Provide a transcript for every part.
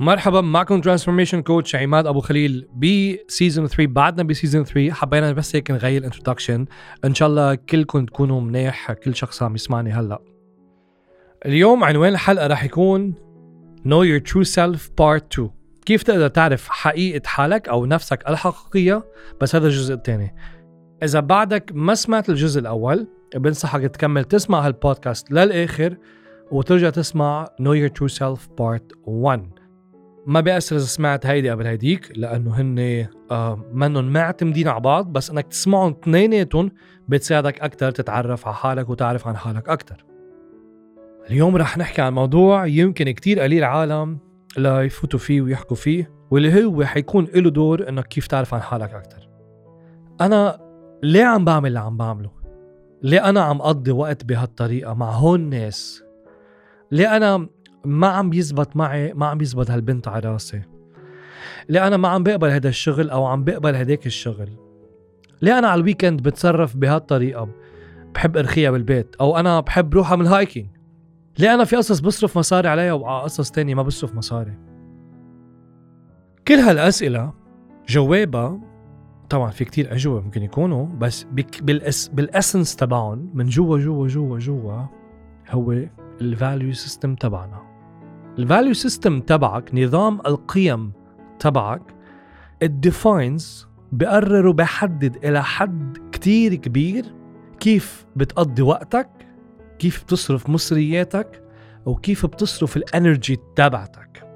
مرحبا معكم transformation coach عماد أبو خليل ب season 3 بعدنا ب season 3 حبينا بس هيك نغير ال introduction إن شاء الله كلكم تكونوا منيح كل شخص عم يسمعني هلأ. اليوم عنوان الحلقة رح يكون Know Your True Self Part 2 كيف تقدر تعرف حقيقة حالك أو نفسك الحقيقية؟ بس هذا الجزء الثاني إذا بعدك ما سمعت الجزء الأول بنصحك تكمل تسمع هالبودكاست للآخر وترجع تسمع Know Your True Self Part 1 ما بيأثر إذا سمعت هيدي قبل هيديك لأنه هن آه منهم معتمدين على بعض بس إنك تسمعهم اثنيناتهم بتساعدك أكثر تتعرف على حالك وتعرف عن حالك أكثر اليوم رح نحكي عن موضوع يمكن كتير قليل عالم لا يفوتوا فيه ويحكوا فيه واللي هو حيكون له دور انك كيف تعرف عن حالك أكثر أنا ليه عم بعمل اللي عم بعمله؟ ليه أنا عم قضي وقت بهالطريقة مع هول ناس؟ ليه أنا ما عم بيزبط معي ما عم بيزبط هالبنت على راسي. ليه أنا ما عم بقبل هذا الشغل أو عم بقبل هداك الشغل؟ ليه أنا على ال weekend بتصرف بهالطريقة؟ بحب أرخيها بالبيت أو أنا بحب روح اعمل hiking ليه أنا في قصص بصرف مصاري عليها وعلى قصص تانية ما بصرف مصاري؟ كل هالأسئلة جوابها طبعا في كتير أجوبة ممكن يكونوا بس بال ess بال essence تبعهم من جوا جوا جوا جوا هو ال value system تبعنا. ال value system تبعك نظام القيم تبعك ال defines بقرر وبحدد إلى حد كتير كبير كيف بتقضي وقتك كيف بتصرف مصرياتك وكيف بتصرف ال energy تبعتك.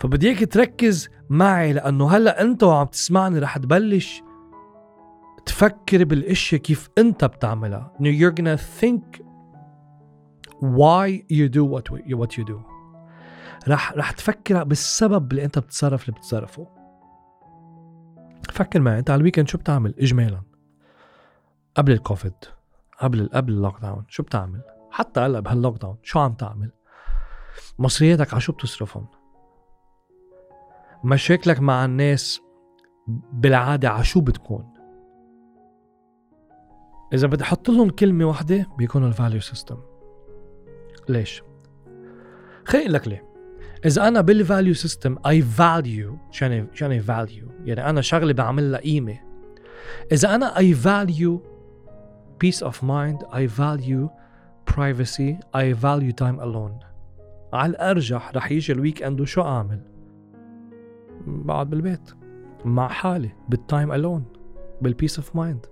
فبدي إياك تركز معي لأنه هلأ أنت وعم تسمعني رح تبلش تفكر بالاشياء كيف أنت بتعملها. You're gonna think why you do what you do. رح رح تفكر بالسبب اللي انت بتتصرف اللي بتتصرفه فكر معي انت على ال weekend شو بتعمل؟ اجمالا. قبل الكوفيد قبل قبل ال lockdown شو بتعمل؟ حتى هلأ بهال lockdown شو عم تعمل؟ مصرياتك على شو بتصرفهم؟ مشاكلك مع الناس بالعادة على شو بتكون؟ إذا بدي أحط لهم كلمة واحدة بيكونوا ال value system ليش؟ خليني قل لك ليه. إذا أنا بال value system I value شو يعني شو يعني أنا شغلة بعمل لها قيمة. إذا أنا I value peace of mind I value privacy I value time alone. على الأرجح رح يجي ال weekend وشو أعمل؟ بقعد بالبيت. مع حالي بال time alone بال peace of mind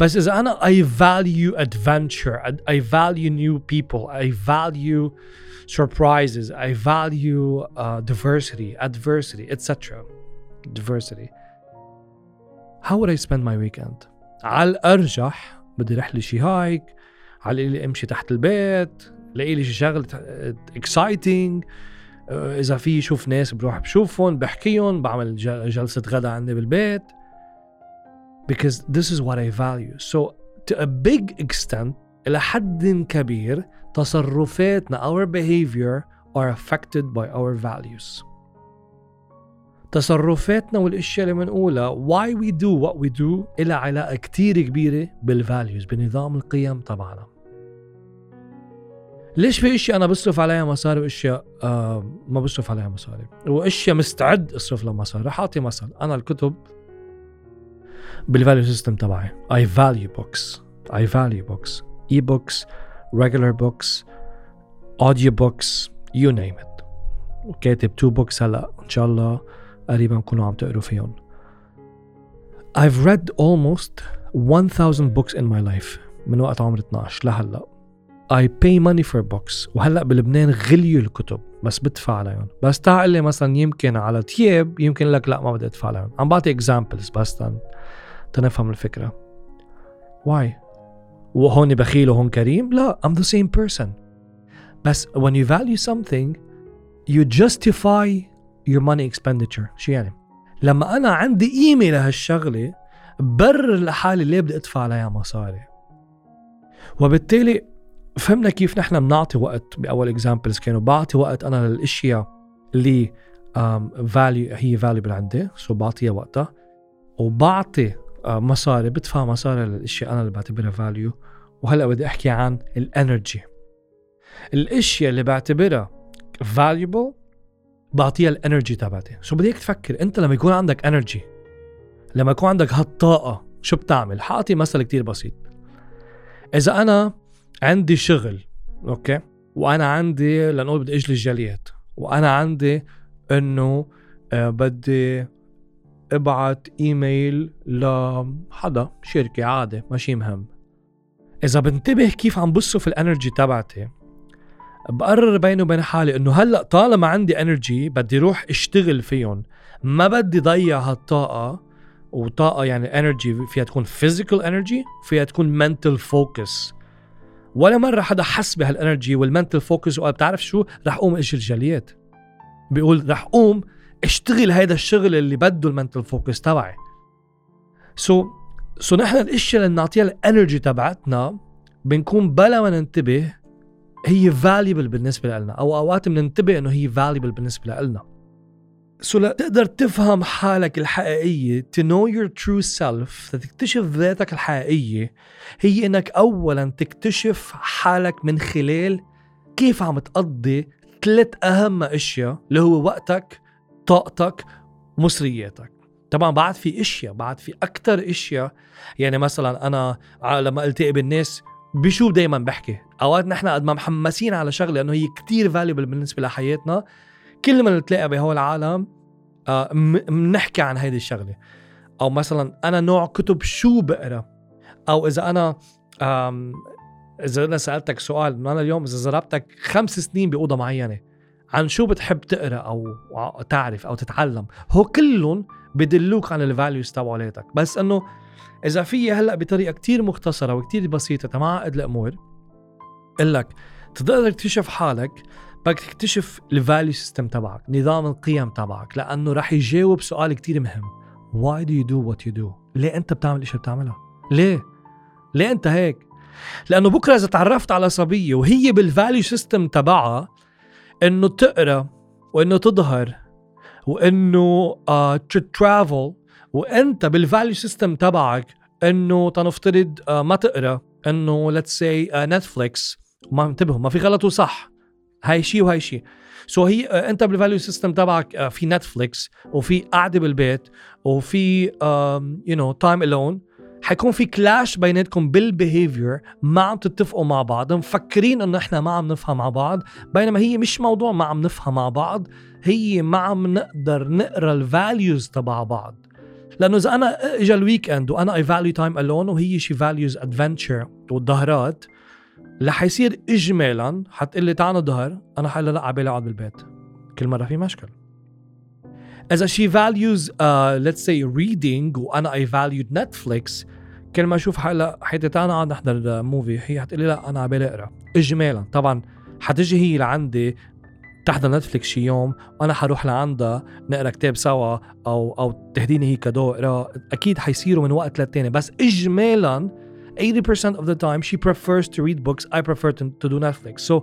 بس إذا أنا I value adventure. I value new people. I value surprises. I value uh, diversity adversity etc diversity. How would I spend my weekend? على الأرجح بدي رح لي شي هايك على لي أمشي تحت البيت. لاقي لي شي شغله exciting آه، إذا في شوف ناس بروح بشوفهم بحكيهم بعمل جلسة غدا عندي بالبيت. Because this is what I value. So to a big extent إلى حد كبير تصرفاتنا our behavior are affected by our values. تصرفاتنا والأشياء اللي بنقولها why we do what we do إلها علاقة كتير كبيرة بال values بنظام القيم تبعنا. ليش في اشياء أنا بصرف عليها مصاري وأشياء؟ آه ما بصرف عليها مصاري. وأشياء مستعد أصرف لها مصاري. رح أعطي مثل أنا الكتب بال value system تبعي. I value books. I value books. E-books regular books audio books you name it. وكاتب two books هلا إن شاء الله قريبا تكونوا عم تقروا فيهم. I've read almost 1000 books in my life من وقت عمري 12 لهلا. I pay money for books. وهلا بلبنان غليوا الكتب بس بدفع عليهم. بس تعال لي مثلا يمكن على تياب يمكن لك لا ما بدي أدفع عليهم عم بعطي examples بس تنفهم الفكرة. Why? وهون بخيل وهون كريم؟ لا I'm the same person. بس when you value something you justify your money expenditure. شو يعني؟ لما أنا عندي قيمه لهالشغلة برر لحالي ليه بدي أدفع عليها مصاري. وبالتالي فهمنا كيف نحن بنعطي وقت. بأول examples كانوا بعطي وقت أنا للأشياء اللي value هي valuable عندي so بعطيها وقتها. وبعطي مصاري بدفع مصاري للاشياء أنا اللي بعتبرها value وهلأ بدي أحكي عن ال energy الاشياء اللي بعتبرها valuable بعطيها ال energy تبعتي. شو بدك تفكر؟ أنت لما يكون عندك energy لما يكون عندك هالطاقة شو بتعمل؟ حأعطي مثل كتير بسيط. إذا أنا عندي شغل أوكي؟ وأنا عندي لنقول بدي اجلي الجليات وأنا عندي إنه آه بدي ابعت إيميل لحدا شركة عادي ماشي مهم. إذا بنتبه كيف عم بصوا في ال energy تبعتي بقرر بيني وبين حالي إنه هلأ طالما عندي energy بدي روح اشتغل فيهم. ما بدي ضيع هالطاقة وطاقة يعني energy فيها تكون physical energy فيها تكون mental focus ولا مرة حدا حس بهال energy وال mental focus وقال بتعرف شو رح قوم إجلي الجليات. بيقول رح قوم اشتغل هيدا الشغل اللي بده ال mental focus تبعي. so so نحن الاشياء اللي بنعطيها ال energy تبعتنا بنكون بلا ما ننتبه هي valuable بالنسبة لنا أو أوقات بننتبه إنه هي valuable بالنسبة لنا. so so تقدر تفهم حالك الحقيقية to know your true self تكتشف ذاتك الحقيقية هي إنك اولا تكتشف حالك من خلال كيف عم تقضي ثلاث أهم أشياء اللي هو وقتك طاقتك مصرياتك. طبعا بعد في إشياء بعد في أكثر إشياء. يعني مثلا أنا لما ألتقي بالناس بشو دايما بحكي؟ أوقات نحن قد ما محمسين على شغلة إنه هي كتير فاليبل بالنسبة لحياتنا. كل ما نتلاقى بهول العالم بنحكي آه عن هيدي الشغلة. أو مثلا أنا نوع كتب شو بقرأ؟ أو إذا أنا إذا أنا سألتك سؤال إنه أنا اليوم إذا زربتك خمس سنين بأوضة معينة عن شو بتحب تقرأ أو تعرف أو تتعلم. هو كلهم بدلوك عن ال values تبعولاتك بس إنه إذا في هلأ بطريقة كتير مختصرة وكتير بسيطة ت ما عقد الأمور قل لك تقدر تكتشف حالك بدك تكتشف ال value system تبعك نظام القيم تبعك لأنه رح يجاوب سؤال كتير مهم. Why do you do what you do ليه أنت بتعمل الاشي بتعمله؟ ليه؟ ليه أنت هيك؟ لأنه بكرة إذا تعرفت على صبية وهي بال value system تبعها إنه تقرأ وإنه تظهر وإنه travel uh, وإنت بال value system تبعك إنه ت نفترض uh, ما تقرأ. إنه let's say Netflix ما انتبهوا ما في غلط وصح. هاي شيء وهاي شيء so so هي uh, إنت بال value system تبعك في Netflix وفي قعده بالبيت وفي you know time alone حيكون في clash بيناتكم بال behavior ما عم تتفقوا مع بعض مفكرين إنه إحنا ما عم نفهم مع بعض بينما هي مش موضوع ما عم نفهم مع بعض هي ما عم نقدر نقرأ ال values تبع بعض. لأنه إذا أنا اجى ال weekend وأنا I value time alone وهي she values adventure والظهرات رح يصير اجمالا حتقول لي تعال نظهر أنا حقول لا ع بالي أقعد بالبيت. كل مرة في مشكل إذا she values let's say reading وأنا I value نتفليكس كل ما أشوف حلا حياتي تعال نقعد نحضر movie هي حتقول لي لا أنا ع بالي أقرأ. اجمالا طبعا حتجي هي لعندي تحضر نتفليكس شي يوم وأنا حروح لعندها نقرأ كتاب سوا أو أو تهديني هي cadeau أقرأ أكيد حيصيروا من وقت للتاني. بس اجمالا 80% of the time she prefers to read books I prefer to, to do Netflix. So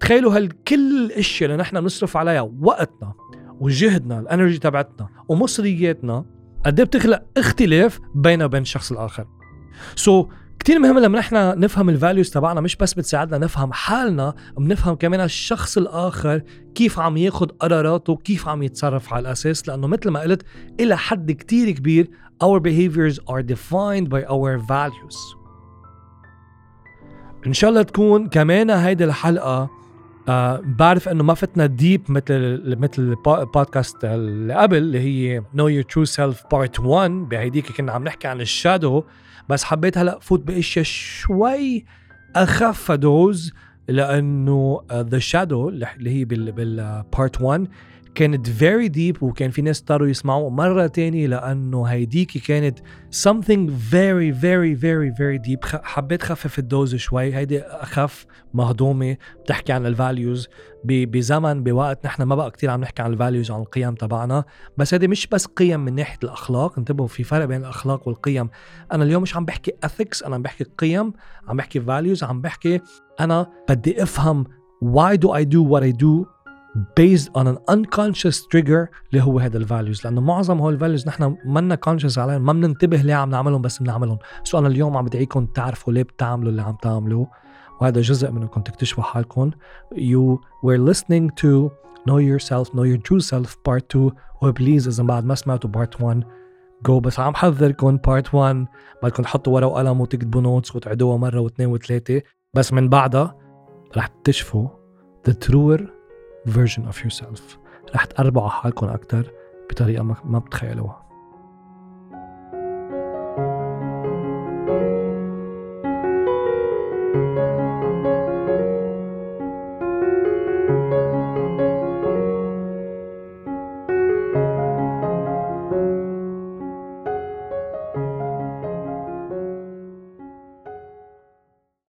تخيلوا هالكل الأشياء اللي نحن بنصرف عليها وقتنا وجهدنا ال energy تبعتنا ومصرياتنا قد إيه بتخلق اختلاف بيننا وبين الشخص الآخر؟ so so, كتير مهم لما نحن نفهم ال values تبعنا مش بس بتساعدنا نفهم حالنا بنفهم كمان الشخص الآخر كيف عم ياخد قراراته كيف عم يتصرف على الأساس. لأنه مثل ما قلت إلى حد كتير كبير our behaviors are defined by our values. إن شاء الله تكون كمان هيدي الحلقة آه بعرف إنه ما فتنا deep مثل مثل البودكاست اللي قبل اللي هي Know Your True Self Part 1 بهيديك كنا عم نحكي عن ال shadow. بس حبيت هلا فوت باشياء شوي أخف dose لأنه the shadow اللي هي بال part 1 كانت very deep وكان في ناس اضطروا يسمعوا مرة تانية لأنه هيديكي كانت something very very very very deep. حبيت خفف ال dose شوي. هيدي أخف مهضومة بتحكي عن ال values بزمن بوقت نحن ما بقى كتير عم نحكي عن الفاليوز عن القيم تبعنا. بس هيدي مش بس قيم من ناحية الأخلاق. انتبهوا في فرق بين الأخلاق والقيم. أنا اليوم مش عم بحكي ethics أنا عم بحكي قيم عم بحكي values عم بحكي أنا بدي أفهم why do I do what I do based on an unconscious trigger اللي هو هذا ال value لأنه معظم هول ال values نحن منا conscious عليهم ما بننتبه ليه عم نعملهم بس بنعملهم. so أنا اليوم عم بدعيكم تعرفوا ليه بتعملوا اللي عم تعملوه. وهذا جزء من انكم تكتشفوا حالكم. You were listening to know yourself know your true self part 2 و please إذا بعد ما سمعتوا part 1 جو بس عم حذركم part 1 بدكم تحطوا ورقة وقلم وتكتبوا نوتس وتعدوها مرة واثنين وثلاثة. بس من بعدها رح تكتشفوا the truer version of yourself. رح تقربوا على حالكم أكثر بطريقه ما بتخيلوها.